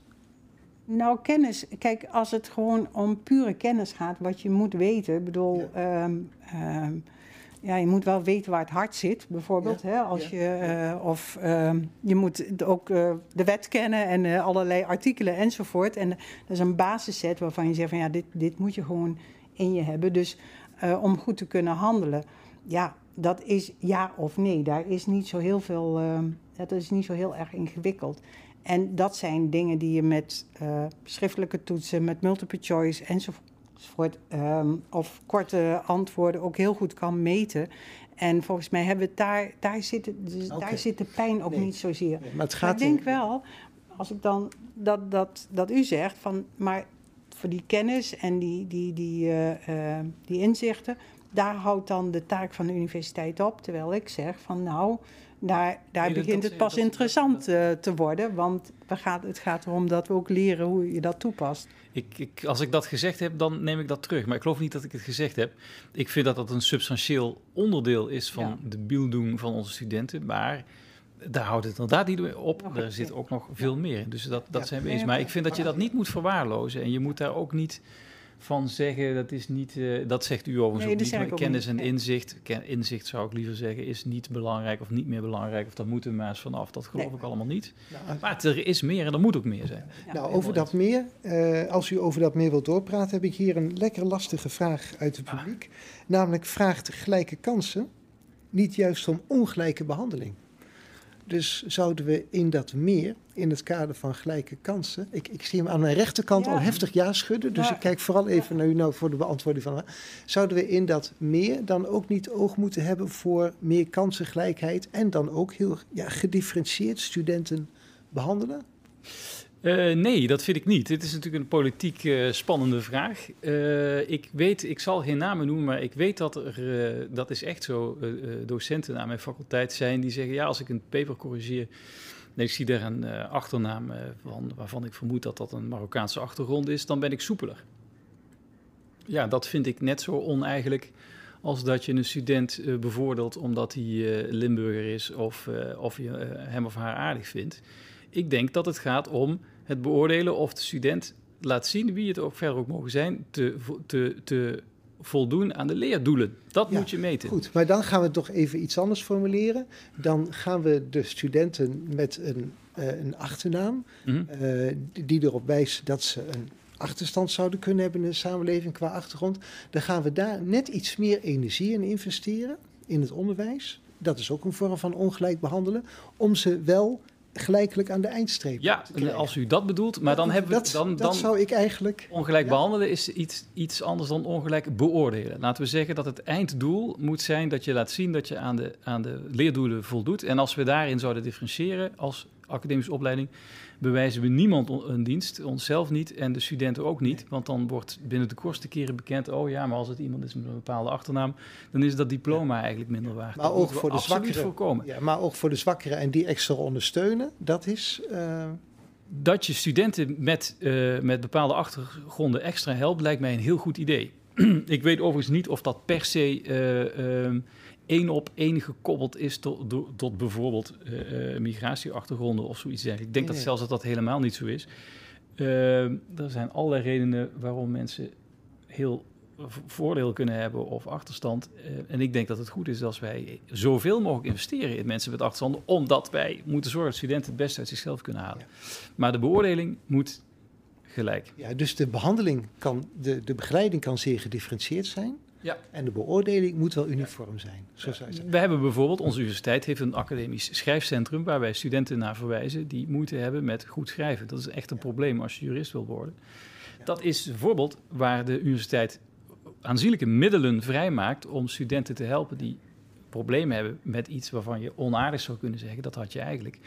Nou, kennis. Kijk, als het gewoon om pure kennis gaat, wat je moet weten. Ik bedoel, ja. um, um, ja, je moet wel weten waar het hart zit, bijvoorbeeld. hè, als je, eh, of ehm, je moet ook eh, de wet kennen en eh, allerlei artikelen enzovoort. En dat is een basisset waarvan je zegt van ja, dit, dit moet je gewoon in je hebben. Dus om goed te kunnen handelen, ja, dat is ja of nee. Daar is niet zo heel veel, ehm, dat is niet zo heel erg ingewikkeld. En dat zijn dingen die je met schriftelijke toetsen, met multiple choice enzovoort ehm, of korte antwoorden ook heel goed kan meten. En volgens mij hebben we daar, daar zit, dus daar zit de pijn ook niet zozeer. maar, het gaat ik denk wel, als ik dan dat, dat, dat u zegt, van, maar voor die kennis en die, die, die, uh, die inzichten, daar houdt dan de taak van de universiteit op. Terwijl ik zeg van nou, daar, daar begint het pas interessant uh, te worden. Want we gaat, het gaat erom dat we ook leren hoe je dat toepast. Ik, ik, als ik dat gezegd heb, dan neem ik dat terug. Maar ik geloof niet dat ik het gezegd heb. Ik vind dat dat een substantieel onderdeel is van de beelding van onze studenten. Maar daar houdt het inderdaad niet op. er zit ook nog veel meer in. Dus dat, dat zijn we eens. Maar ik vind dat je dat niet moet verwaarlozen. En je moet daar ook niet van zeggen, dat is niet, uh, dat zegt u overigens nee, ook niet, kennis en inzicht, inzicht zou ik liever zeggen, is niet belangrijk of niet meer belangrijk, of daar moeten we maar eens vanaf. Dat geloof ik allemaal niet. Nou, maar er is meer en er moet ook meer zijn. nou, over dat meer, uh, als u over dat meer wilt doorpraten, heb ik hier een lekker lastige vraag uit het ah. publiek. Namelijk, vraagt gelijke kansen niet juist om ongelijke behandeling? Dus zouden we in dat meer, in het kader van gelijke kansen. Ik, ik zie hem aan mijn rechterkant al heftig ja schudden. Dus ik kijk vooral even naar u nou voor de beantwoording van. Zouden we in dat meer dan ook niet oog moeten hebben voor meer kansengelijkheid. En dan ook heel ja, gedifferentieerd studenten behandelen? Uh, nee, dat vind ik niet. Dit is natuurlijk een politiek uh, spannende vraag. Uh, ik weet, ik zal geen namen noemen, maar ik weet dat er, dat is echt zo, docenten aan mijn faculteit zijn die zeggen, ja, als ik een paper corrigeer, en ik zie daar een achternaam van, waarvan ik vermoed dat dat een Marokkaanse achtergrond is, dan ben ik soepeler. Ja, dat vind ik net zo oneigenlijk als dat je een student bevoordeelt omdat hij Limburger is of, of je hem of haar aardig vindt. Ik denk dat het gaat om het beoordelen of de student laat zien, wie het ook verder ook mogen zijn, te, te, te voldoen aan de leerdoelen. Dat moet je meten. Goed, maar dan gaan we toch even iets anders formuleren. Dan gaan we de studenten met een, uh, een achternaam, mhm. eh, die erop wijst dat ze een achterstand zouden kunnen hebben in de samenleving qua achtergrond. Dan gaan we daar net iets meer energie in investeren in het onderwijs. Dat is ook een vorm van ongelijk behandelen. Om ze wel gelijkelijk aan de eindstreep. Ja, als u dat bedoelt, maar dan hebben we dat, dan, dat zou ik eigenlijk. Ongelijk behandelen is iets, iets anders dan ongelijk beoordelen. Laten we zeggen dat het einddoel moet zijn dat je laat zien dat je aan de, aan de leerdoelen voldoet. En als we daarin zouden differentiëren als academische opleiding, bewijzen we niemand een dienst, onszelf niet en de studenten ook niet. Want dan wordt binnen de kortste keren bekend, oh ja, maar als het iemand is met een bepaalde achternaam, dan is dat diploma eigenlijk minder waard. Maar ook voor de zwakkeren. Voorkomen. Ja, maar ook voor de zwakkeren en die extra ondersteunen, dat is... Uh... Dat je studenten met, uh, met bepaalde achtergronden extra helpt, lijkt mij een heel goed idee. Ik weet overigens niet of dat per se uh, één op één gekoppeld is tot, tot bijvoorbeeld uh, migratieachtergronden of zoiets dergelijks. Ik denk dat zelfs dat dat helemaal niet zo is. Uh, er zijn allerlei redenen waarom mensen heel voordeel kunnen hebben of achterstand. Uh, en ik denk dat het goed is als wij zoveel mogelijk investeren in mensen met achterstand, omdat wij moeten zorgen dat studenten het beste uit zichzelf kunnen halen. Maar de beoordeling moet gelijk. Ja, dus de behandeling kan, de, de begeleiding kan zeer gedifferentieerd zijn. Ja. En de beoordeling moet wel uniform zijn. Zo zou We hebben bijvoorbeeld, onze universiteit heeft een academisch schrijfcentrum waar wij studenten naar verwijzen die moeite hebben met goed schrijven. Dat is echt een probleem als je jurist wil worden. Dat is bijvoorbeeld waar de universiteit aanzienlijke middelen vrijmaakt om studenten te helpen die problemen hebben met iets waarvan je onaardig zou kunnen zeggen. Dat had je eigenlijk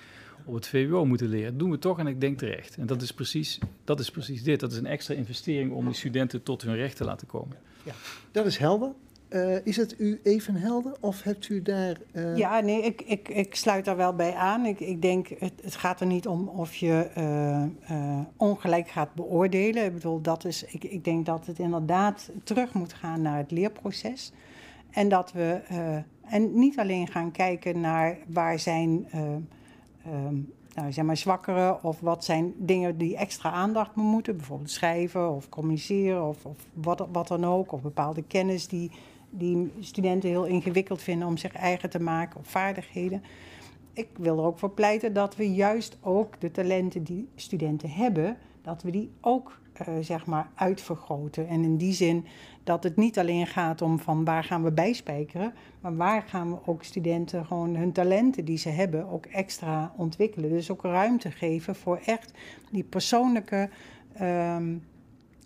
op het VWO moeten leren. Dat doen we toch en ik denk terecht. En dat is precies, dat is precies dit. Dat is een extra investering om die studenten tot hun recht te laten komen. Ja, dat is helder. Uh, is het u even helder of hebt u daar. Uh... Ja, nee, ik, ik, ik sluit daar wel bij aan. Ik, ik denk, het, het gaat er niet om of je uh, ongelijk gaat beoordelen. Ik bedoel, dat is, ik, ik denk dat het inderdaad terug moet gaan naar het leerproces. En dat we. en niet alleen gaan kijken naar waar zijn. Um, nou, zeg maar zwakkere of wat zijn dingen die extra aandacht moeten. Bijvoorbeeld schrijven of communiceren of, of wat, wat dan ook. Of bepaalde kennis die die studenten heel ingewikkeld vinden om zich eigen te maken op vaardigheden. Ik wil er ook voor pleiten dat we juist ook de talenten die studenten hebben, dat we die ook uh, zeg maar uitvergroten. En in die zin dat het niet alleen gaat om van waar gaan we bijspijkeren, maar waar gaan we ook studenten gewoon hun talenten die ze hebben ook extra ontwikkelen. Dus ook ruimte geven voor echt die persoonlijke um,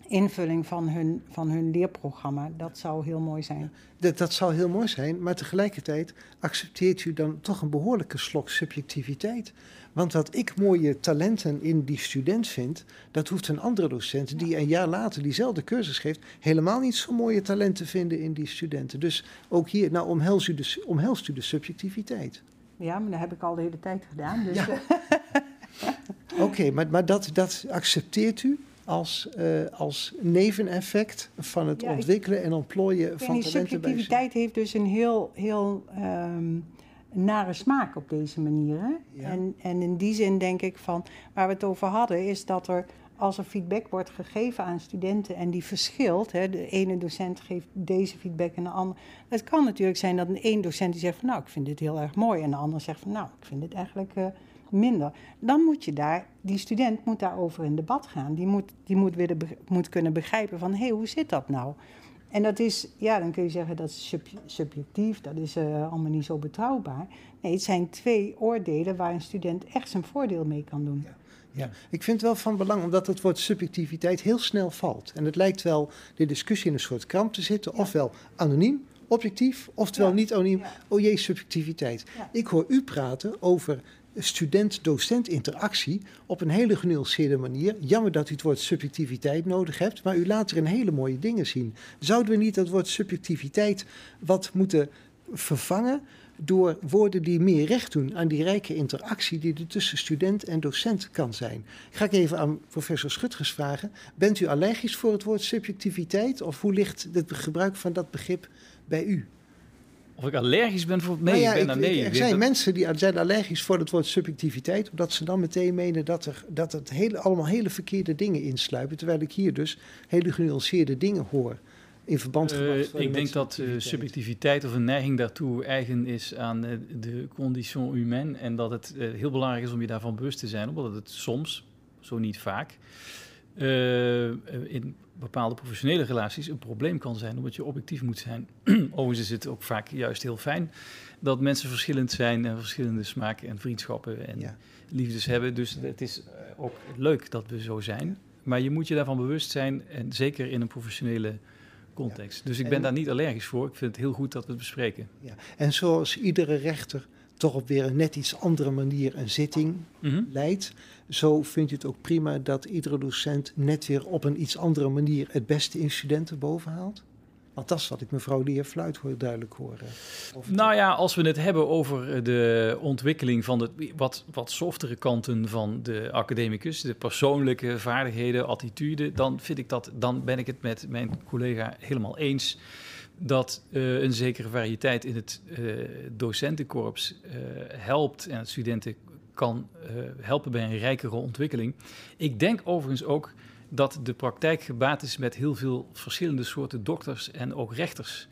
invulling van hun, van hun leerprogramma. Dat zou heel mooi zijn. Dat, dat zou heel mooi zijn, maar tegelijkertijd accepteert u dan toch een behoorlijke slok subjectiviteit. Want wat ik mooie talenten in die student vind, dat hoeft een andere docent die een jaar later diezelfde cursus geeft, helemaal niet zo mooie talenten vinden in die studenten. Dus ook hier, nou omhelst u de, omhelst u de subjectiviteit. Ja, maar dat heb ik al de hele tijd gedaan. Dus ja. Oké, maar, maar dat, dat accepteert u? als, uh, als neveneffect van het ontwikkelen en ontplooien van talenten. Die subjectiviteit heeft dus een heel, heel um, nare smaak op deze manier. Hè? En, en in die zin denk ik van, waar we het over hadden, is dat er als er feedback wordt gegeven aan studenten en die verschilt, hè, de ene docent geeft deze feedback en de andere. Het kan natuurlijk zijn dat een één docent die zegt van nou, ik vind dit heel erg mooi en de ander zegt van nou, ik vind dit eigenlijk uh, minder. Dan moet je daar, die student moet daarover in debat gaan. Die moet, die moet, weer de, moet kunnen begrijpen van hé, hey, hoe zit dat nou? En dat is, ja, dan kun je zeggen dat is subjectief, dat is uh, allemaal niet zo betrouwbaar. Nee, het zijn twee oordelen waar een student echt zijn voordeel mee kan doen. Ja. Ja, ik vind het wel van belang, omdat het woord subjectiviteit heel snel valt. En het lijkt wel de discussie in een soort kramp te zitten, ofwel anoniem, objectief, oftewel niet anoniem. Oh jee, subjectiviteit. Ik hoor u praten over student-docent interactie op een hele genuanceerde manier. Jammer dat u het woord subjectiviteit nodig hebt, maar u laat er een hele mooie dingen zien. Zouden we niet dat woord subjectiviteit wat moeten vervangen door woorden die meer recht doen aan die rijke interactie die er tussen student en docent kan zijn. Ga ik even aan professor Schutgers vragen. Bent u allergisch voor het woord subjectiviteit of hoe ligt het gebruik van dat begrip bij u? Of ik allergisch ben voor... Nee, nou ik ben nee. Er zijn mensen die zijn allergisch voor het woord subjectiviteit, omdat ze dan meteen menen dat, er, dat het hele, allemaal hele verkeerde dingen insluipen, terwijl ik hier dus hele genuanceerde dingen hoor in verband uh, gebracht. ik denk dat uh, subjectiviteit of een neiging daartoe eigen is aan uh, de condition humaine en dat het heel belangrijk is om je daarvan bewust te zijn, omdat het soms, zo niet vaak, in bepaalde professionele relaties een probleem kan zijn, omdat je objectief moet zijn. Overigens is het ook vaak juist heel fijn dat mensen verschillend zijn en verschillende smaken en vriendschappen en liefdes hebben. Dus het is eh, ook leuk dat we zo zijn. Maar je moet je daarvan bewust zijn, en zeker in een professionele context. Dus ik ben daar niet allergisch voor. Ik vind het heel goed dat we het bespreken. Ja. En zoals iedere rechter toch op weer een net iets andere manier een zitting mhm. leidt. Zo vindt u het ook prima dat iedere docent net weer op een iets andere manier het beste in studenten bovenhaalt? Want dat is wat ik mevrouw de heer Fluit hoor duidelijk horen. Nou ja, als we het hebben over de ontwikkeling van de wat, wat softere kanten van de academicus, de persoonlijke vaardigheden, attitude, dan vind ik dat, dan ben ik het met mijn collega helemaal eens dat uh, een zekere variëteit in het uh, docentenkorps uh, helpt en studenten kan helpen bij een rijkere ontwikkeling. Ik denk overigens ook dat de praktijk gebaat is met heel veel verschillende soorten dokters en ook rechters.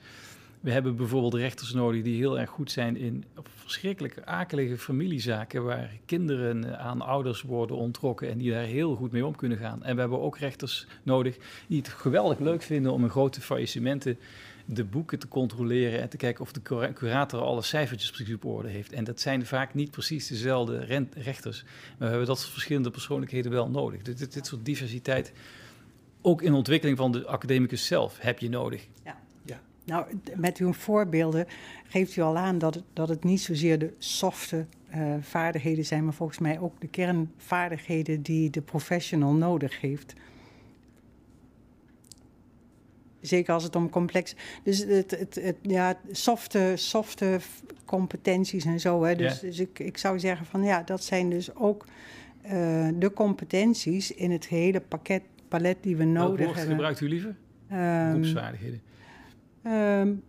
We hebben bijvoorbeeld rechters nodig die heel erg goed zijn in verschrikkelijke akelige familiezaken waar kinderen aan ouders worden ontrokken en die daar heel goed mee om kunnen gaan. En we hebben ook rechters nodig die het geweldig leuk vinden om een grote faillissementen de boeken te controleren en te kijken of de curator alle cijfertjes precies op orde heeft. En dat zijn vaak niet precies dezelfde rechters. Maar we hebben dat soort verschillende persoonlijkheden wel nodig. Dit, dit, soort diversiteit, ook in de ontwikkeling van de academicus zelf, heb je nodig. Ja. ja. Nou, met uw voorbeelden geeft u al aan dat het, dat het niet zozeer de softe uh, vaardigheden zijn, maar volgens mij ook de kernvaardigheden die de professional nodig heeft. Zeker als het om complex. Dus het, het, het, ja, softe, softe competenties en zo. Hè. Dus, dus ik, ik zou zeggen van ja, dat zijn dus ook uh, de competenties in het hele pakket, palet die we nodig Welk hebben. gebruikt u liever? Um, Beroepsvaardigheden. Um,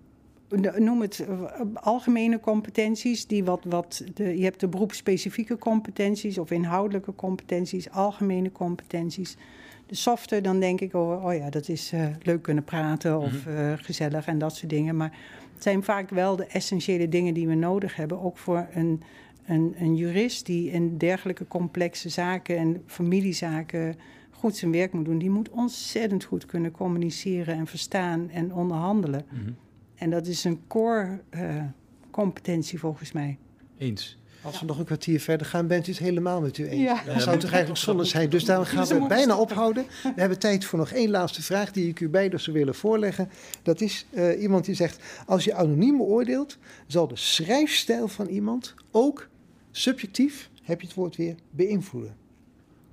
noem het uh, algemene competenties, die wat, wat de, je hebt de beroepsspecifieke competenties of inhoudelijke competenties, algemene competenties. De softe, dan denk ik, oh, oh ja, dat is eh, leuk kunnen praten of Mhm. eh, gezellig en dat soort dingen. Maar het zijn vaak wel de essentiële dingen die we nodig hebben. Ook voor een, een, een jurist die in dergelijke complexe zaken en familiezaken goed zijn werk moet doen. Die moet ontzettend goed kunnen communiceren en verstaan en onderhandelen. Mhm. En dat is een core eh, competentie volgens mij. Eens. Als we nog een kwartier verder gaan, bent u het helemaal met u eens. Ja. Dat zou toch eigenlijk zonde zijn. Dus daarom gaan we bijna ophouden. We hebben tijd voor nog één laatste vraag die ik u beiden zou willen voorleggen. Dat is eh, iemand die zegt, als je anoniem beoordeelt, zal de schrijfstijl van iemand ook subjectief, heb je het woord weer, beïnvloeden.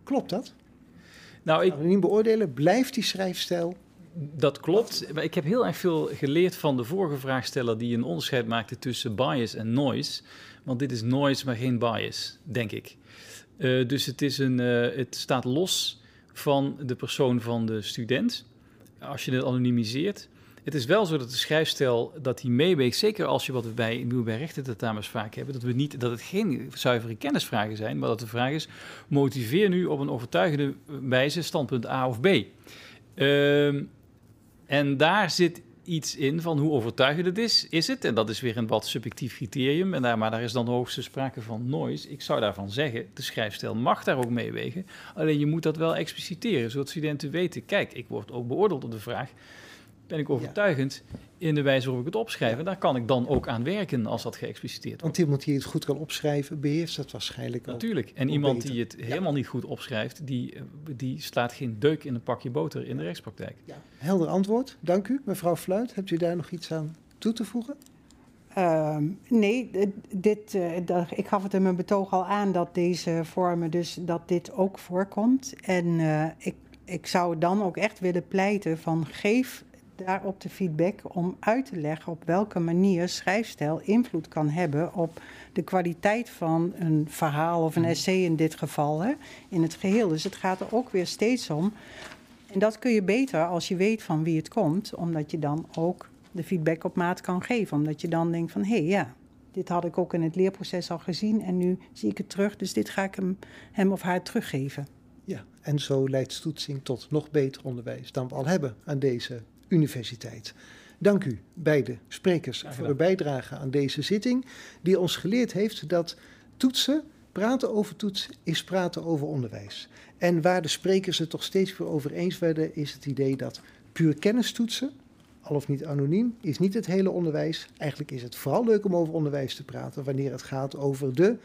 Klopt dat? Nou, ik, Anoniem beoordelen, blijft die schrijfstijl? Dat klopt. Maar ik heb heel erg veel geleerd van de vorige vraagsteller die een onderscheid maakte tussen bias en noise. Want dit is noise, maar geen bias, denk ik. Eh, dus het, is een, eh, het staat los van de persoon van de student. Als je het anonimiseert. Het is wel zo dat de schrijfstijl dat die meeweegt, zeker als je wat we bij, nu bij vaak hebben, dat, we niet, dat het geen zuivere kennisvragen zijn, maar dat de vraag is, motiveer nu op een overtuigende wijze standpunt A of B. Ehm, en daar zit iets in van hoe overtuigend het is, is het. En dat is weer een wat subjectief criterium. En daar, maar daar is dan hoogste sprake van noise. Ik zou daarvan zeggen, de schrijfstijl mag daar ook meewegen. Alleen je moet dat wel expliciteren, zodat studenten weten... kijk, ik word ook beoordeeld op de vraag... ben ik overtuigend in de wijze waarop ik het opschrijf? En daar kan ik dan ook aan werken als dat geëxpliciteerd wordt. Want iemand die het goed kan opschrijven, beheerst dat waarschijnlijk ook. Natuurlijk. En iemand beter. die het helemaal niet goed opschrijft... Die, eh, die slaat geen deuk in een pakje boter in de rechtspraktijk. Helder antwoord, dank u. Mevrouw Fluit, hebt u daar nog iets aan toe te voegen? Ehm, nee, dit, eh, dat- ik gaf het in mijn betoog al aan dat deze vormen, dus dat dit ook voorkomt. En eh, ik, ik zou dan ook echt willen pleiten van geef daarop de feedback om uit te leggen op welke manier schrijfstijl invloed kan hebben op de kwaliteit van een verhaal of een essay in dit geval, hè, in het geheel. Dus het gaat er ook weer steeds om. En dat kun je beter als je weet van wie het komt, omdat je dan ook de feedback op maat kan geven. Omdat je dan denkt van, hé hey, ja, dit had ik ook in het leerproces al gezien en nu zie ik het terug, dus dit ga ik hem, hem of haar teruggeven. Ja, en zo leidt stoetsing tot nog beter onderwijs dan we al hebben aan deze universiteit. Dank u, beide sprekers, voor de bijdrage aan deze zitting, die ons geleerd heeft dat toetsen, praten over toetsen, is praten over onderwijs. En waar de sprekers het toch steeds weer over eens werden, is het idee dat puur kennistoetsen, al of niet anoniem, is niet het hele onderwijs. Eigenlijk is het vooral leuk om over onderwijs te praten wanneer het gaat over de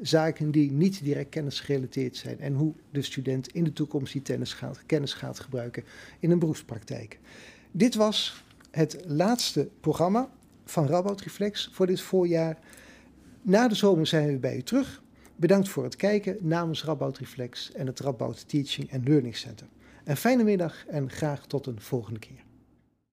zaken die niet direct kennisgerelateerd zijn en hoe de student in de toekomst die kennis gaat, kennis gaat gebruiken in een beroepspraktijk. Dit was het laatste programma van Rabout Reflex voor dit voorjaar. Na de zomer zijn we bij u terug. Bedankt voor het kijken namens Rabout Reflex en het Rabout Teaching and Learning Center. Een fijne middag en graag tot een volgende keer.